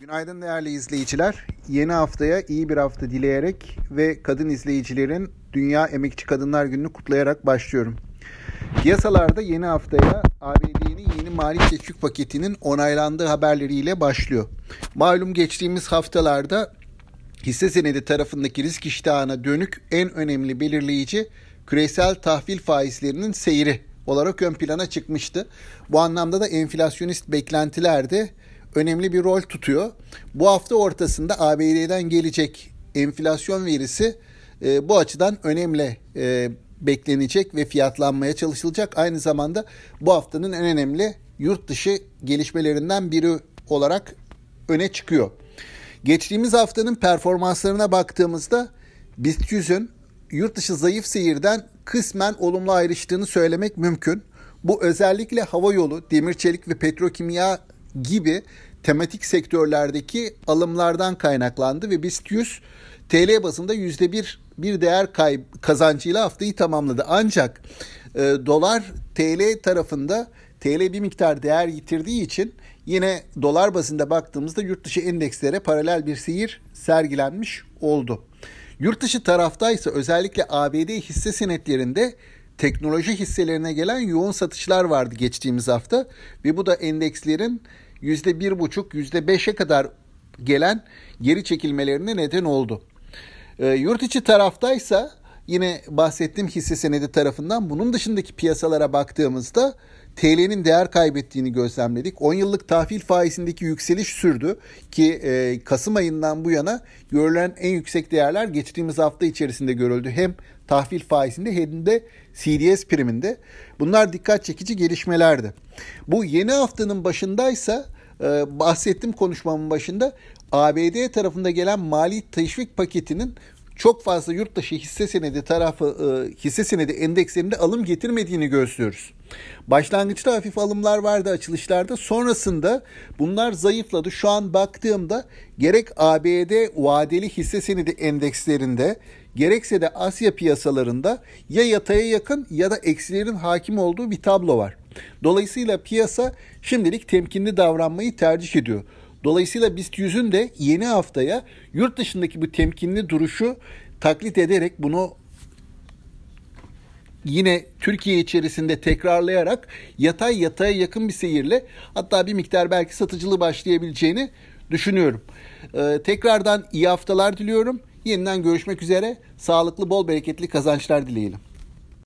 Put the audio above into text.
Günaydın değerli izleyiciler. Yeni haftaya iyi bir hafta dileyerek ve kadın izleyicilerin Dünya Emekçi Kadınlar Günü'nü kutlayarak başlıyorum. Piyasalarda yeni haftaya ABD'nin yeni mali teşvik paketinin onaylandığı haberleriyle başlıyor. Malum geçtiğimiz haftalarda hisse senedi tarafındaki risk iştahına dönük en önemli belirleyici küresel tahvil faizlerinin seyri olarak ön plana çıkmıştı. Bu anlamda da enflasyonist beklentiler de önemli bir rol tutuyor. Bu hafta ortasında ABD'den gelecek enflasyon verisi e, bu açıdan önemli e, beklenecek ve fiyatlanmaya çalışılacak. Aynı zamanda bu haftanın en önemli yurt dışı gelişmelerinden biri olarak öne çıkıyor. Geçtiğimiz haftanın performanslarına baktığımızda BIST 100'ün yurt dışı zayıf seyirden kısmen olumlu ayrıştığını söylemek mümkün. Bu özellikle hava yolu, demir çelik ve petrokimya gibi tematik sektörlerdeki alımlardan kaynaklandı ve BIST 100 TL bazında %1 bir değer kayb kazancıyla haftayı tamamladı. Ancak e, dolar TL tarafında TL bir miktar değer yitirdiği için yine dolar bazında baktığımızda yurt dışı endekslere paralel bir seyir sergilenmiş oldu. Yurt dışı taraftaysa özellikle ABD hisse senetlerinde teknoloji hisselerine gelen yoğun satışlar vardı geçtiğimiz hafta ve bu da endekslerin %1,5 %5'e kadar gelen geri çekilmelerine neden oldu. E, yurt içi taraftaysa yine bahsettiğim hisse senedi tarafından bunun dışındaki piyasalara baktığımızda TL'nin değer kaybettiğini gözlemledik. 10 yıllık tahvil faizindeki yükseliş sürdü ki e, Kasım ayından bu yana görülen en yüksek değerler geçtiğimiz hafta içerisinde görüldü. Hem tahvil faizinde hem de CDS priminde. Bunlar dikkat çekici gelişmelerdi. Bu yeni haftanın başındaysa e, bahsettim konuşmamın başında ABD tarafında gelen mali teşvik paketinin çok fazla yurt dışı hisse senedi tarafı e, hisse senedi endekslerinde alım getirmediğini gözlüyoruz. Başlangıçta hafif alımlar vardı açılışlarda. Sonrasında bunlar zayıfladı. Şu an baktığımda gerek ABD vadeli hisse senedi endekslerinde gerekse de Asya piyasalarında ya yataya yakın ya da eksilerin hakim olduğu bir tablo var. Dolayısıyla piyasa şimdilik temkinli davranmayı tercih ediyor. Dolayısıyla BIST 100'ün de yeni haftaya yurt dışındaki bu temkinli duruşu taklit ederek bunu yine Türkiye içerisinde tekrarlayarak yatay yataya yakın bir seyirle hatta bir miktar belki satıcılığı başlayabileceğini düşünüyorum. Ee, tekrardan iyi haftalar diliyorum. Yeniden görüşmek üzere. Sağlıklı, bol bereketli kazançlar dileyelim.